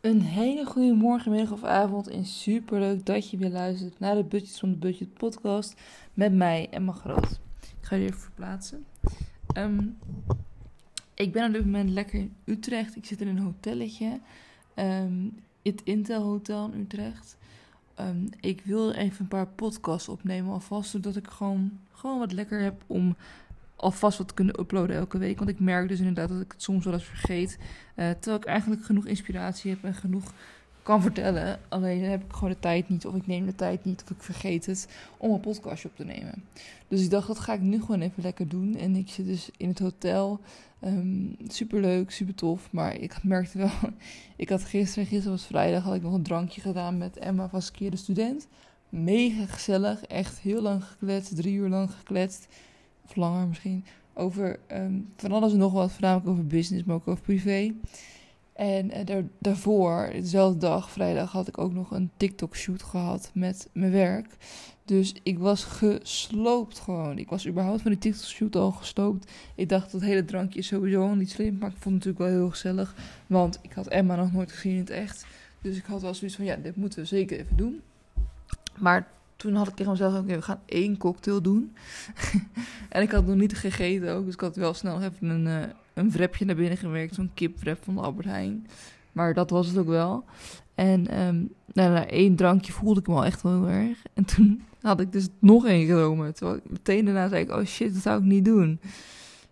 Een hele goede morgen, middag of avond en superleuk dat je weer luistert naar de Budget van de Budget podcast met mij, Emma Groot. Ik ga je even verplaatsen. Ehm, ik ben op dit moment lekker in Utrecht. Ik zit in een hotelletje, ehm, het Intel Hotel in Utrecht. Ehm, ik wil even een paar podcasts opnemen alvast, zodat ik gewoon, gewoon wat lekker heb om alvast wat kunnen uploaden elke week. Want ik merk dus inderdaad dat ik het soms wel eens vergeet. Uh, terwijl ik eigenlijk genoeg inspiratie heb en genoeg kan vertellen. Alleen heb ik gewoon de tijd niet, of ik neem de tijd niet, of ik vergeet het om een podcastje op te nemen. Dus ik dacht, dat ga ik nu gewoon even lekker doen. En ik zit dus in het hotel. Um, super leuk, super tof. Maar ik merkte wel, ik had gisteren, gisteren was vrijdag, had ik nog een drankje gedaan met Emma, was keer de student. Mega gezellig, echt heel lang gekletst, drie uur lang gekletst of langer misschien, over um, van alles en nog wat, voornamelijk over business, maar ook over privé. En uh, daar, daarvoor, dezelfde dag, vrijdag, had ik ook nog een TikTok-shoot gehad met mijn werk. Dus ik was gesloopt gewoon. Ik was überhaupt van die TikTok-shoot al gesloopt. Ik dacht, dat hele drankje is sowieso niet slim. Maar ik vond het natuurlijk wel heel gezellig. Want ik had Emma nog nooit gezien in het echt. Dus ik had wel zoiets van, ja, dit moeten we zeker even doen. Maar toen had ik tegen mezelf, oké, we gaan één cocktail doen. en ik had nog niet gegeten ook, dus ik had wel snel even een, uh, een naar binnen gewerkt. Zo'n kipwrap van de Albert Heijn. Maar dat was het ook wel. En um, nou, na één drankje voelde ik me al echt wel heel erg. En toen had ik dus nog één genomen. Terwijl ik meteen daarna zei ik, oh shit, dat zou ik niet doen.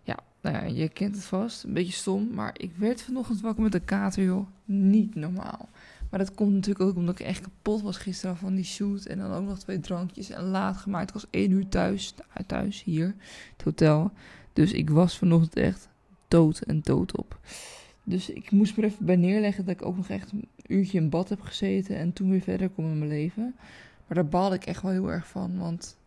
Ja, nou ja, je kent het vast. Een beetje stom. Maar ik werd vanochtend wakker met een kater, joh. Niet normaal. Maar dat komt natuurlijk ook omdat ik echt kapot was gisteren van die shoot. En dan ook nog twee drankjes en laat gemaakt. Ik was één uur thuis, nou, thuis hier, het hotel. Dus ik was vanochtend echt dood en dood op. Dus ik moest me even bij neerleggen dat ik ook nog echt een uurtje in bad heb gezeten. En toen weer verder kon in mijn leven. Maar daar baalde ik echt wel heel erg van. Want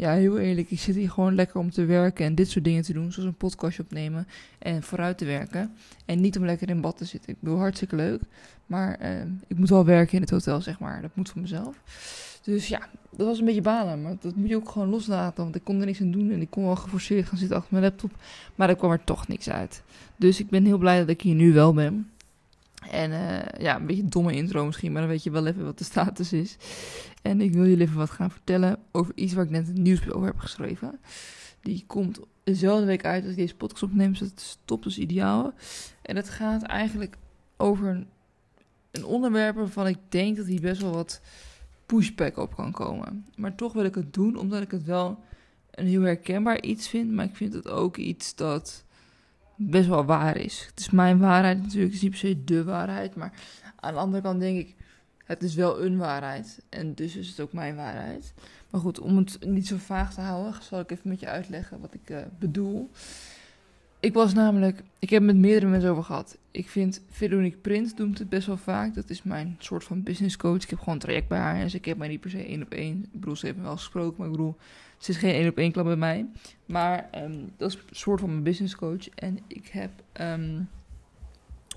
ja, heel eerlijk, ik zit hier gewoon lekker om te werken en dit soort dingen te doen. Zoals een podcastje opnemen en vooruit te werken. En niet om lekker in bad te zitten. Ik bedoel, hartstikke leuk. Maar uh, ik moet wel werken in het hotel, zeg maar. Dat moet voor mezelf. Dus ja, dat was een beetje balen. Maar dat moet je ook gewoon loslaten. Want ik kon er niks aan doen. En ik kon wel geforceerd gaan zitten achter mijn laptop. Maar er kwam er toch niks uit. Dus ik ben heel blij dat ik hier nu wel ben. En uh, ja, een beetje een domme intro misschien, maar dan weet je wel even wat de status is. En ik wil jullie even wat gaan vertellen over iets waar ik net een nieuws over heb geschreven. Die komt dezelfde week uit als ik deze podcast opneem, dus is top, dus ideaal. En het gaat eigenlijk over een, een onderwerp waarvan ik denk dat hier best wel wat pushback op kan komen. Maar toch wil ik het doen, omdat ik het wel een heel herkenbaar iets vind. Maar ik vind het ook iets dat best wel waar is. Het is mijn waarheid natuurlijk, het is niet per se de waarheid. Maar aan de andere kant denk ik, het is wel een waarheid. En dus is het ook mijn waarheid. Maar goed, om het niet zo vaag te houden, zal ik even met je uitleggen wat ik uh, bedoel. Ik was namelijk, ik heb met meerdere mensen over gehad. Ik vind Veronique Prins doet het best wel vaak. Dat is mijn soort van business coach. Ik heb gewoon een traject bij haar. En ze ik mij niet per se één op één. Ik bedoel, ze heeft me wel gesproken, maar ik bedoel, ze is geen één op één klap bij mij. Maar um, dat is een soort van mijn business coach. En ik heb um,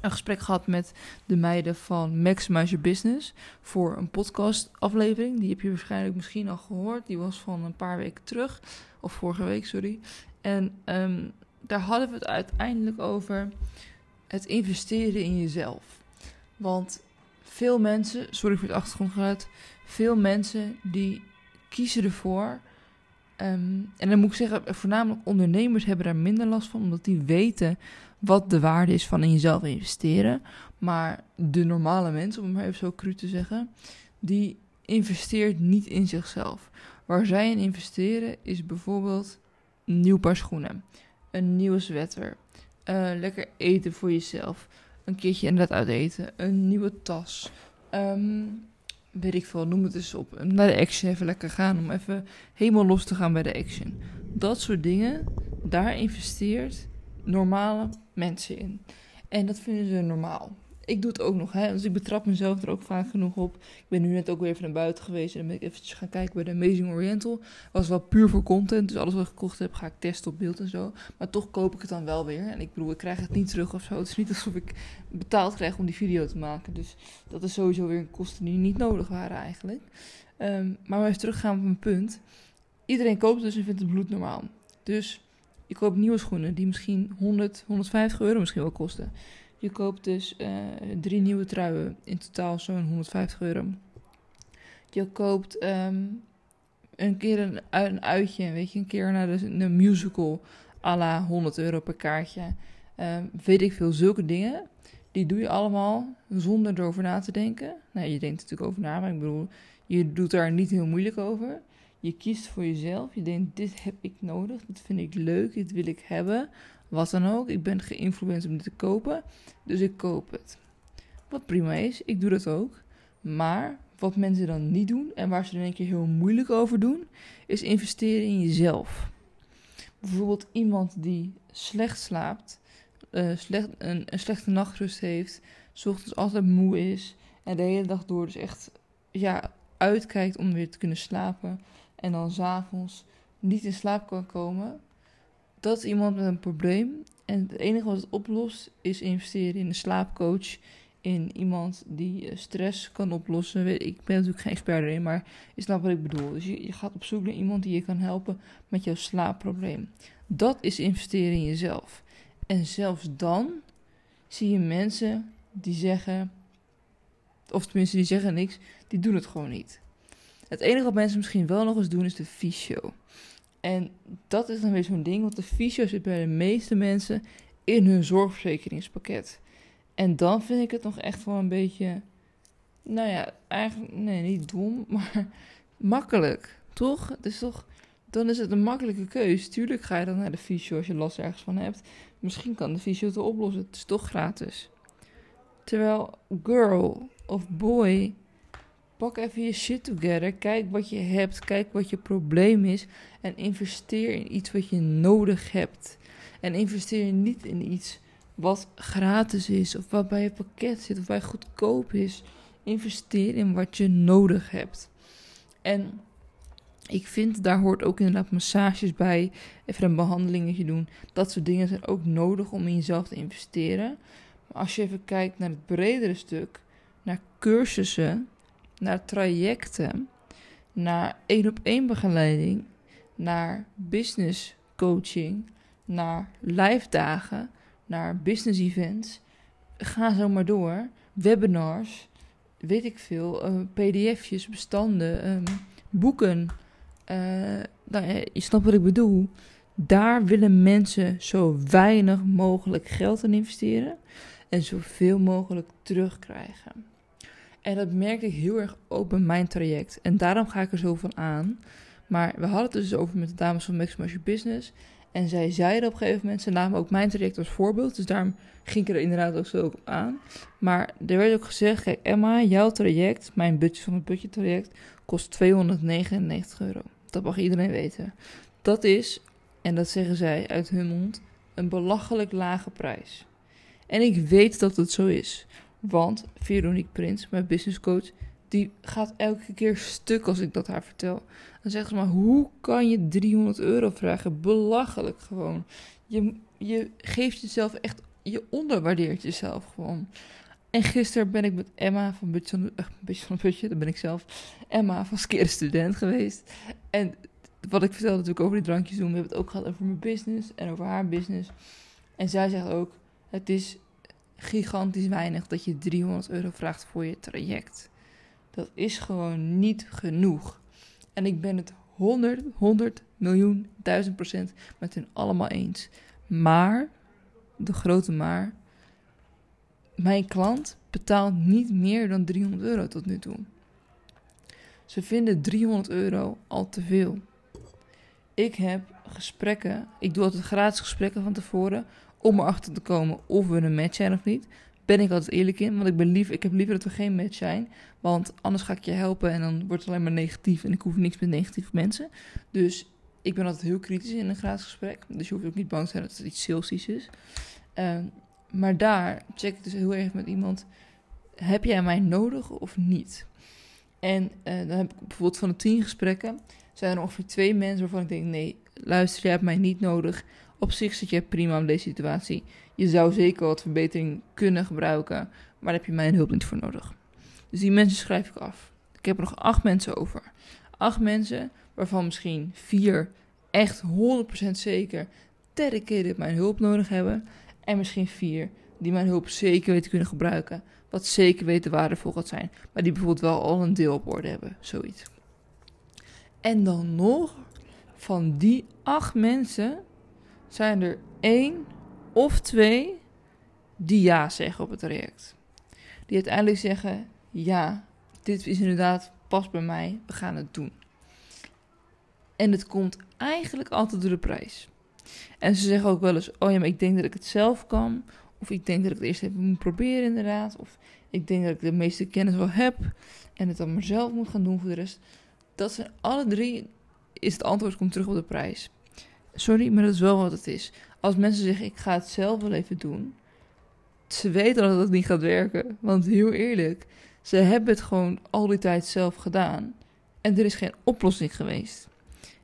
een gesprek gehad met de meiden van Maximize Your Business voor een podcast aflevering. Die heb je waarschijnlijk misschien al gehoord. Die was van een paar weken terug, of vorige week, sorry. En um, daar hadden we het uiteindelijk over het investeren in jezelf. Want veel mensen, sorry voor het achtergrondgeluid, veel mensen die kiezen ervoor. Um, en dan moet ik zeggen, voornamelijk ondernemers hebben daar minder last van, omdat die weten wat de waarde is van in jezelf investeren. Maar de normale mens, om het maar even zo cru te zeggen, die investeert niet in zichzelf. Waar zij in investeren is bijvoorbeeld een nieuw paar schoenen, een nieuwe sweater, uh, lekker eten voor jezelf, een keertje inderdaad uit eten, een nieuwe tas, um, weet ik veel, noem het eens op, naar de action even lekker gaan, om even helemaal los te gaan bij de action. Dat soort dingen, daar investeert normale mensen in. En dat vinden ze normaal. Ik doe het ook nog, hè. Dus ik betrap mezelf er ook vaak genoeg op. Ik ben nu net ook weer even naar buiten geweest. En ben ik eventjes gaan kijken bij de Amazing Oriental. Was wel puur voor content. Dus alles wat ik gekocht heb, ga ik testen op beeld en zo. Maar toch koop ik het dan wel weer. En ik bedoel, ik krijg het niet terug of zo. Het is niet alsof ik betaald krijg om die video te maken. Dus dat is sowieso weer een kosten die niet nodig waren eigenlijk. Um, maar we even teruggaan op mijn punt. Iedereen koopt dus en vindt het bloed normaal. Dus ik koop nieuwe schoenen die misschien 100, 150 euro misschien wel kosten. Je koopt dus uh, drie nieuwe truien, in totaal zo'n 150 euro. Je koopt um, een keer een, een, uitje, weet je, een keer naar de, de musical à la 100 euro per kaartje. Um, weet ik veel, zulke dingen. Die doe je allemaal zonder erover na te denken. Nou, je denkt natuurlijk over na, maar ik bedoel, je doet daar niet heel moeilijk over. Je kiest voor jezelf. Je denkt, dit heb ik nodig, dit vind ik leuk, dit wil ik hebben. Wat dan ook. Ik ben geïnfluenced om dit te kopen, dus ik koop het. Wat prima is, ik doe dat ook. Maar wat mensen dan niet doen en waar ze er een keer heel moeilijk over doen, is investeren in jezelf. Bijvoorbeeld iemand die slecht slaapt, uh, slecht, een, een, slechte nachtrust heeft, ochtends altijd moe is en de hele dag door dus echt ja, uitkijkt om weer te kunnen slapen en dan s'avonds niet in slaap kan komen. Dat is iemand met een probleem. En het enige wat het oplost is investeren in een slaapcoach. In iemand die eh, stress kan oplossen. Ik ben natuurlijk geen expert erin, maar je snapt wat ik bedoel. Dus je, gaat op zoek naar iemand die je kan helpen met jouw slaapprobleem. Dat is investeren in jezelf. En zelfs dan zie je mensen die zeggen, of tenminste die zeggen niks, die doen het gewoon niet. Het enige wat mensen misschien wel nog eens doen is de fysio. En dat is dan weer zo'n ding, want de fysio zit bij de meeste mensen in hun zorgverzekeringspakket. En dan vind ik het nog echt wel een beetje, nou ja, eigenlijk, nee, niet dom, maar makkelijk. Toch? Het is toch, dan is het een makkelijke keuze. Tuurlijk ga je dan naar de fysio als je last ergens van hebt. Misschien kan de fysio het oplossen. Het is toch gratis. Terwijl girl of boy, pak even je shit together. Kijk wat je hebt. Kijk wat je probleem is. En investeer in iets wat je nodig hebt. En investeer niet in iets wat gratis is. Of wat bij je pakket zit. Of wat goedkoop is. Investeer in wat je nodig hebt. En ik vind, daar hoort ook inderdaad massages bij. Even een behandelingetje doen. Dat soort dingen zijn ook nodig om in jezelf te investeren. Maar als je even kijkt naar het bredere stuk, naar cursussen, naar trajecten, naar één op één begeleiding, naar business coaching, naar live dagen, naar business events. Ga zo maar door. Webinars, weet ik veel, uh, pdf'jes, bestanden, um, boeken. Uh, nou, je snapt wat ik bedoel. Daar willen mensen zo weinig mogelijk geld in investeren en zoveel mogelijk terugkrijgen. En dat merk ik heel erg ook bij mijn traject. En daarom ga ik er zo van aan. Maar we hadden het dus over met de dames van Maximize Your Business. En zij zeiden op een gegeven moment, ze namen ook mijn traject als voorbeeld. Dus daarom ging ik er inderdaad ook zo op aan. Maar er werd ook gezegd, kijk Emma, jouw traject, mijn budget van het budget traject, kost 299 euro. Dat mag iedereen weten. Dat is, en dat zeggen zij uit hun mond, een belachelijk lage prijs. En ik weet dat het zo is. Want Veronique Prins, mijn business coach, die gaat elke keer stuk als ik dat haar vertel. Dan zegt ze maar, hoe kan je 300 euro vragen? Belachelijk gewoon. Je, je geeft jezelf echt, je onderwaardeert jezelf gewoon. En gisteren ben ik met Emma van Budget van, uh, van Budget, dat ben ik zelf. Emma van Skeer Student geweest. En wat ik vertelde natuurlijk over die drankjes doen. We hebben het ook gehad over mijn business en over haar business. En zij zegt ook, het is gigantisch weinig dat je 300 euro vraagt voor je traject. Dat is gewoon niet genoeg. En ik ben het 100, 100 miljoen, duizend procent met hun allemaal eens. Maar, de grote maar, mijn klant betaalt niet meer dan 300 euro tot nu toe. Ze vinden 300 euro al te veel. Ik heb gesprekken, ik doe altijd gratis gesprekken van tevoren om erachter te komen of we een match zijn of niet. Ben ik altijd eerlijk in, want ik, ben lief, ik heb liever dat we geen match zijn. Want anders ga ik je helpen en dan wordt het alleen maar negatief en ik hoef niks met negatieve mensen. Dus ik ben altijd heel kritisch in een gratis gesprek. Dus je hoeft ook niet bang te zijn dat het iets salesies is. Uh, maar daar check ik dus heel erg met iemand: heb jij mij nodig of niet? En uh, dan heb ik bijvoorbeeld van de tien gesprekken, zijn er ongeveer twee mensen waarvan ik denk: nee, luister, je hebt mij niet nodig. Op zich zit je prima in deze situatie. Je zou zeker wat verbetering kunnen gebruiken, maar daar heb je mijn hulp niet voor nodig. Dus die mensen schrijf ik af. Ik heb er nog acht mensen over. Acht mensen, waarvan misschien vier echt 100% zeker dedicated mijn hulp nodig hebben. En misschien vier die mijn hulp zeker weten kunnen gebruiken. Wat zeker weten waardevol gaat zijn. Maar die bijvoorbeeld wel al een deel op orde hebben. Zoiets. En dan nog, van die acht mensen zijn er één of twee die ja zeggen op het traject. Die uiteindelijk zeggen: ja, dit is inderdaad past bij mij, we gaan het doen. En het komt eigenlijk altijd door de prijs. En ze zeggen ook wel eens: oh ja, maar ik denk dat ik het zelf kan. Of ik denk dat ik het eerst even moet proberen, inderdaad. Of ik denk dat ik de meeste kennis wel heb en het dan maar zelf moet gaan doen voor de rest. Dat zijn alle drie, is het antwoord komt terug op de prijs. Sorry, maar dat is wel wat het is. Als mensen zeggen, ik ga het zelf wel even doen. Ze weten dat het niet gaat werken. Want heel eerlijk, ze hebben het gewoon al die tijd zelf gedaan. En er is geen oplossing geweest.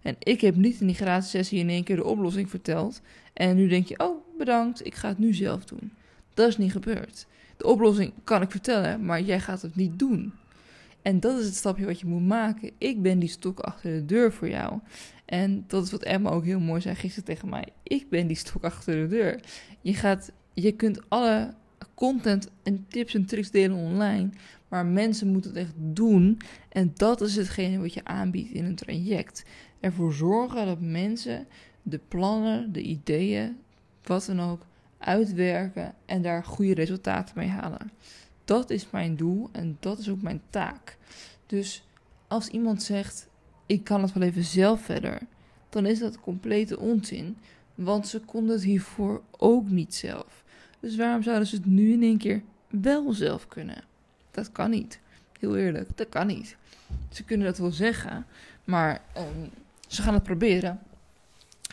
En ik heb niet in die gratis sessie in één keer de oplossing verteld. En nu denk je, oh bedankt, ik ga het nu zelf doen. Dat is niet gebeurd. De oplossing kan ik vertellen, maar jij gaat het niet doen. En dat is het stapje wat je moet maken. Ik ben die stok achter de deur voor jou. En dat is wat Emma ook heel mooi zei gisteren tegen mij. Ik ben die stok achter de deur. Je, gaat, je kunt alle content en tips en tricks delen online. Maar mensen moeten het echt doen. En dat is hetgene wat je aanbiedt in een traject. Ervoor zorgen dat mensen de plannen, de ideeën, wat dan ook, uitwerken en daar goede resultaten mee halen. Dat is mijn doel en dat is ook mijn taak. Dus als iemand zegt: Ik kan het wel even zelf verder, dan is dat complete onzin. Want ze konden het hiervoor ook niet zelf. Dus waarom zouden ze het nu in één keer wel zelf kunnen? Dat kan niet. Heel eerlijk, dat kan niet. Ze kunnen dat wel zeggen, maar ehm, ze gaan het proberen.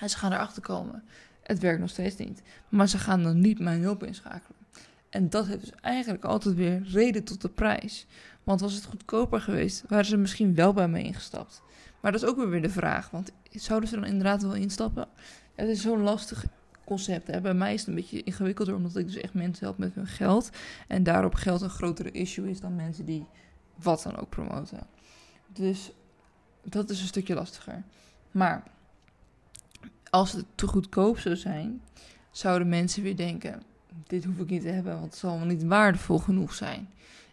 En ze gaan erachter komen. Het werkt nog steeds niet. Maar ze gaan dan niet mijn hulp inschakelen. En dat heeft dus eigenlijk altijd weer reden tot de prijs. Want was het goedkoper geweest, waren ze misschien wel bij me ingestapt. Maar dat is ook weer de vraag. Want zouden ze dan inderdaad wel instappen? Het is zo'n lastig concept. Hè? Bij mij is het een beetje ingewikkelder, omdat ik dus echt mensen help met hun geld. En daarop geld een grotere issue is dan mensen die wat dan ook promoten. Dus dat is een stukje lastiger. Maar als het te goedkoop zou zijn, zouden mensen weer denken: dit hoef ik niet te hebben, want het zal niet waardevol genoeg zijn.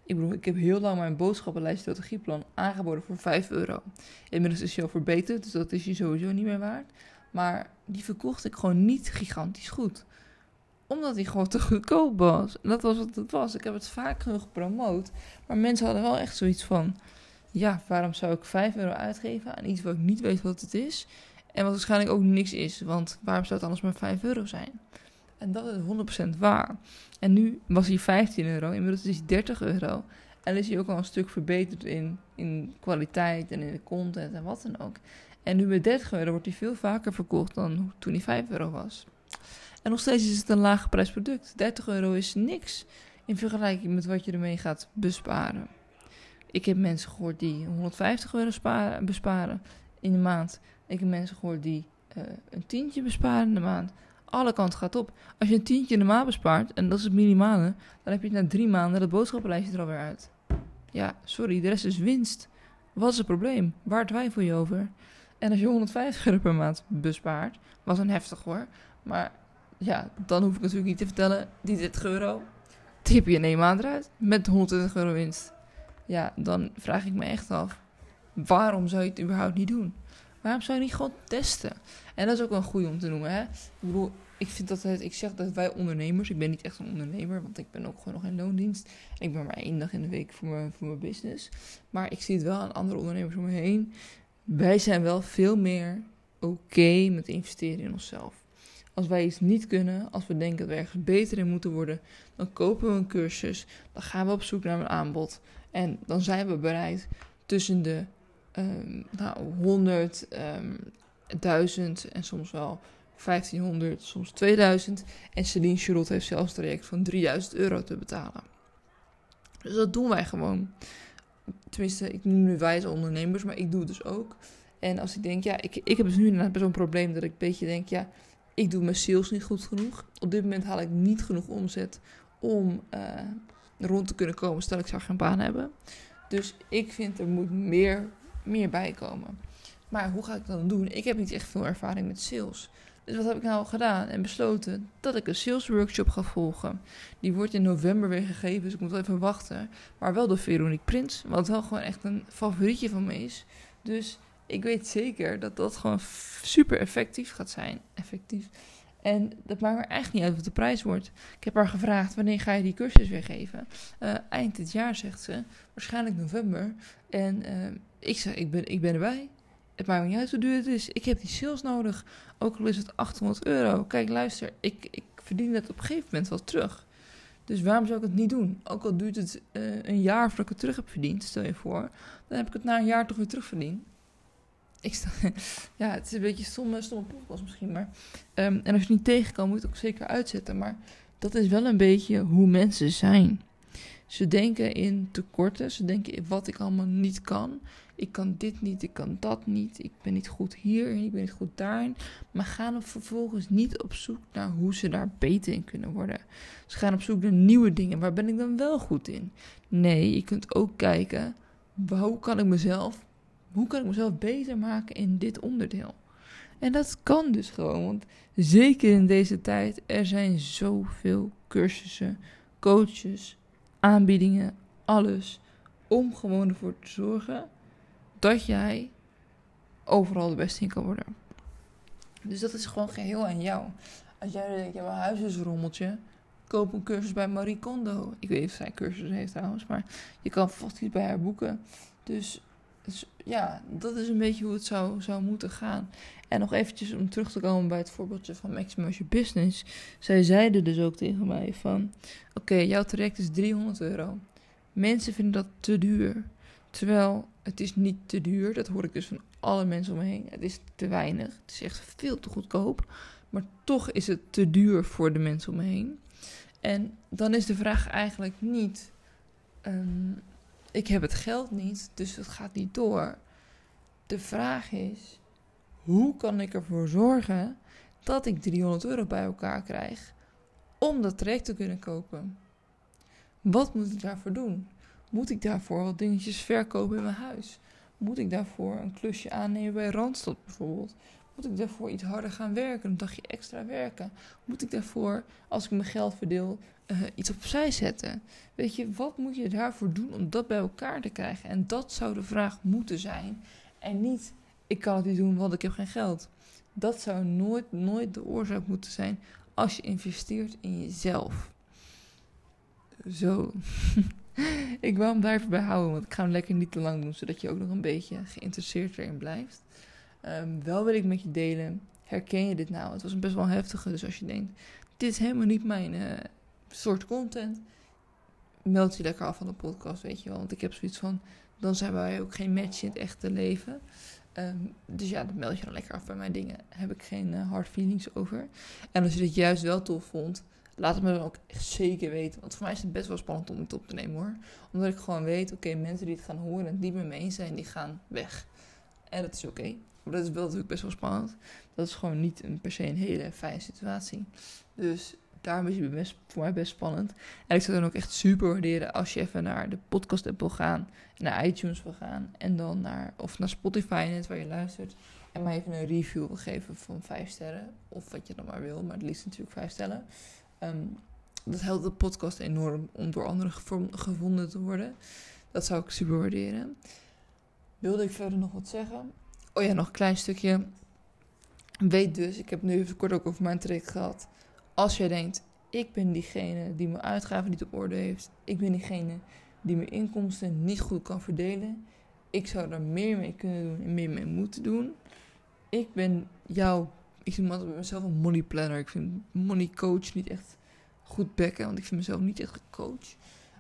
Ik bedoel, ik heb heel lang mijn boodschappenlijst strategieplan aangeboden voor 5 euro. Inmiddels is hij al verbeterd, dus dat is je sowieso niet meer waard. Maar die verkocht ik gewoon niet gigantisch goed. Omdat hij gewoon te goedkoop was. En dat was wat het was. Ik heb het vaak genoeg gepromoot. Maar mensen hadden wel echt zoiets van... Ja, waarom zou ik 5 euro uitgeven aan iets wat ik niet weet wat het is? En wat waarschijnlijk ook niks is. Want waarom zou het anders maar 5 euro zijn? En dat is 100% waar. En nu was hij 15 euro, inmiddels is hij 30 euro. En is hij ook al een stuk verbeterd in, in kwaliteit en in de content en wat dan ook. En nu met 30 euro wordt hij veel vaker verkocht dan toen hij 5 euro was. En nog steeds is het een lage prijsproduct. 30 euro is niks in vergelijking met wat je ermee gaat besparen. Ik heb mensen gehoord die 150 euro besparen in de maand. Ik heb mensen gehoord die uh, een tientje besparen in de maand alle kanten gaat op. Als je een tientje in de maand bespaart, en dat is het minimale, dan heb je na drie maanden dat boodschappenlijstje er alweer uit. Ja, sorry, de rest is winst. Wat is het probleem? Waar twijfel je over? En als je 150 euro per maand bespaart, was een heftig hoor. Maar ja, dan hoef ik natuurlijk niet te vertellen, die 30 euro, die heb je in één maand eruit. Met 120 euro winst. Ja, dan vraag ik me echt af, waarom zou je het überhaupt niet doen? Waarom zou je niet gewoon testen? En dat is ook wel een goede om te noemen. Hè? Ik bedoel, ik vind dat het, ik zeg dat wij ondernemers, ik ben niet echt een ondernemer, want ik ben ook gewoon nog in loondienst. ik ben maar één dag in de week voor mijn, voor mijn business. Maar ik zie het wel aan andere ondernemers om me heen. Wij zijn wel veel meer oké met investeren in onszelf. Als wij iets niet kunnen, als we denken dat we ergens beter in moeten worden, dan kopen we een cursus, dan gaan we op zoek naar een aanbod. En dan zijn we bereid tussen de um, nou, 100, um, 1000 en soms wel 1500, soms 2000. En Celine Charlotte heeft zelfs een traject van 3000 euro te betalen. Dus dat doen wij gewoon. Tenminste, ik noem nu wijze ondernemers, maar ik doe het dus ook. En als ik denk, ja, ik, ik heb dus nu inderdaad zo'n probleem dat ik een beetje denk, ja, ik doe mijn sales niet goed genoeg. Op dit moment haal ik niet genoeg omzet om uh, rond te kunnen komen, stel ik zou geen baan hebben. Dus ik vind er moet meer meer bijkomen. Maar hoe ga ik dat dan doen? Ik heb niet echt veel ervaring met sales. Dus wat heb ik nou gedaan en besloten? Dat ik een sales workshop ga volgen. Die wordt in november weer gegeven, dus ik moet wel even wachten. Maar wel door Veronique Prins, wat wel gewoon echt een favorietje van me is. Dus ik weet zeker dat dat gewoon super effectief gaat zijn. Effectief. En dat maakt me eigenlijk niet uit wat de prijs wordt. Ik heb haar gevraagd, wanneer ga je die cursus weer geven? Uh, eind dit jaar, zegt ze. Waarschijnlijk november. En uh, ik zeg, ik ben, ik ben erbij. Het maakt niet uit hoe duur het is. Ik heb die sales nodig. Ook al is het 800 euro. Kijk, luister, ik, ik verdien het op een gegeven moment wel terug. Dus waarom zou ik het niet doen? Ook al duurt het uh, een jaar voordat ik het terug heb verdiend, stel je voor. Dan heb ik het na een jaar toch weer terugverdiend. Ik sta, ja, het is een beetje stomme, stomme podcast misschien, maar... Um, en als je het niet tegen kan, moet je het ook zeker uitzetten. Maar dat is wel een beetje hoe mensen zijn. Ze denken in tekorten, ze denken in wat ik allemaal niet kan. Ik kan dit niet, ik kan dat niet, ik ben niet goed hierin, ik ben niet goed daarin. Maar gaan er vervolgens niet op zoek naar hoe ze daar beter in kunnen worden. Ze gaan op zoek naar nieuwe dingen, waar ben ik dan wel goed in? Nee, je kunt ook kijken, hoe kan ik mezelf hoe kan ik mezelf beter maken in dit onderdeel? En dat kan dus gewoon, want zeker in deze tijd, er zijn zoveel cursussen, coaches, aanbiedingen, alles, om gewoon ervoor te zorgen dat jij overal de beste in kan worden. Dus dat is gewoon geheel aan jou. Als jij denkt, ja, mijn huis is een rommeltje, koop een cursus bij Marie Kondo. Ik weet niet of zij cursus heeft trouwens, maar je kan vast iets bij haar boeken. Dus dus ja, dat is een beetje hoe het zou, zou moeten gaan. En nog eventjes om terug te komen bij het voorbeeldje van Maximize Your Business. Zij zeiden dus ook tegen mij van... Oké, jouw traject is 300 euro. Mensen vinden dat te duur. Terwijl het is niet te duur. Dat hoor ik dus van alle mensen om me heen. Het is te weinig. Het is echt veel te goedkoop. Maar toch is het te duur voor de mensen om me heen. En dan is de vraag eigenlijk niet... Um, ik heb het geld niet, dus het gaat niet door. De vraag is, hoe kan ik ervoor zorgen dat ik 300 euro bij elkaar krijg om dat traject te kunnen kopen? Wat moet ik daarvoor doen? Moet ik daarvoor wat dingetjes verkopen in mijn huis? Moet ik daarvoor een klusje aannemen bij Randstad bijvoorbeeld? Moet ik daarvoor iets harder gaan werken, een dagje extra werken? Moet ik daarvoor, als ik mijn geld verdeel, uh, iets opzij zetten? Weet je, wat moet je daarvoor doen om dat bij elkaar te krijgen? En dat zou de vraag moeten zijn. En niet, ik kan het niet doen, want ik heb geen geld. Dat zou nooit, nooit de oorzaak moeten zijn als je investeert in jezelf. Zo. ik wil hem daar even bij houden, want ik ga hem lekker niet te lang doen, zodat je ook nog een beetje geïnteresseerd erin blijft. Um, wel wil ik met je delen, herken je dit nou? Het was een best wel heftige, dus als je denkt, dit is helemaal niet mijn uh, soort content, meld je lekker af van de podcast, weet je wel. Want ik heb zoiets van, dan zijn wij ook geen match in het echte leven. Um, dus ja, meld je dan lekker af bij mijn dingen. Daar heb ik geen uh, hard feelings over. En als je dit juist wel tof vond, laat het me dan ook echt zeker weten. Want voor mij is het best wel spannend om het op te nemen hoor. Omdat ik gewoon weet, oké, mensen die het gaan horen en die met me eens zijn, die gaan weg. En dat is oké. Maar dat is wel natuurlijk best wel spannend. Dat is gewoon niet per se een hele fijne situatie. Dus daarom is het voor mij best spannend. En ik zou dan ook echt super waarderen als je even naar de podcast app wil gaan. Naar iTunes wil gaan. En dan naar, of naar Spotify net waar je luistert. En mij even een review wil geven van 5 sterren. Of wat je dan maar wil, maar het liefst natuurlijk 5 sterren. Um, dat helpt de podcast enorm om door anderen gevonden te worden. Dat zou ik super waarderen. Wilde ik verder nog wat zeggen? Oh ja, nog een klein stukje. Weet dus, ik heb nu even kort ook over mijn traject gehad. Als jij denkt, ik ben diegene die mijn uitgaven niet op orde heeft. Ik ben diegene die mijn inkomsten niet goed kan verdelen. Ik zou daar meer mee kunnen doen en meer mee moeten doen. Ik ben jouw, ik vind mezelf een money planner. Ik vind money coach niet echt goed bekken, want ik vind mezelf niet echt een coach.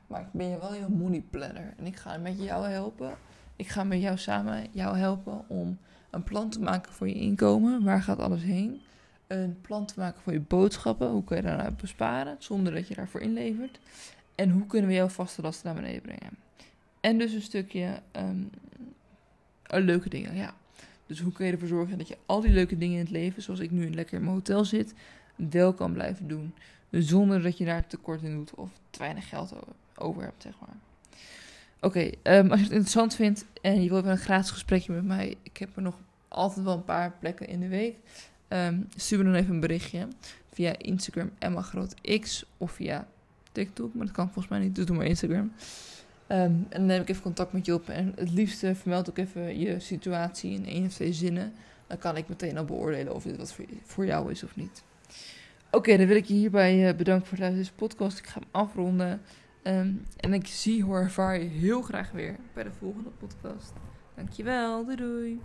Maar ik ben je wel jouw money planner. En ik ga met jou helpen ik ga met jou samen jou helpen om een plan te maken voor je inkomen. Waar gaat alles heen? Een plan te maken voor je boodschappen. Hoe kun je daaruit besparen zonder dat je daarvoor inlevert? En hoe kunnen we jouw vaste lasten naar beneden brengen? En dus een stukje um, leuke dingen, ja. Dus hoe kun je ervoor zorgen dat je al die leuke dingen in het leven, zoals ik nu lekker in mijn hotel zit, wel kan blijven doen. Zonder dat je daar tekort in doet of te weinig geld over hebt, zeg maar. Oké, ehm, als je het interessant vindt en je wil even een gratis gesprekje met mij, ik heb er nog altijd wel een paar plekken in de week. ehm, stuur me dan even een berichtje via Instagram Emma Groot X of via TikTok, maar dat kan volgens mij niet. Dus doe maar Instagram. Ehm, en dan neem ik even contact met je op. En het liefste vermeld ook even je situatie in één of twee zinnen. Dan kan ik meteen al beoordelen of dit wat voor jou is of niet. Oké, dan wil ik je hierbij uh, bedanken voor het luisteren deze podcast. Ik ga hem afronden. Um, en ik zie, hoor, ervaar je heel graag weer bij de volgende podcast. Dankjewel, doei doei.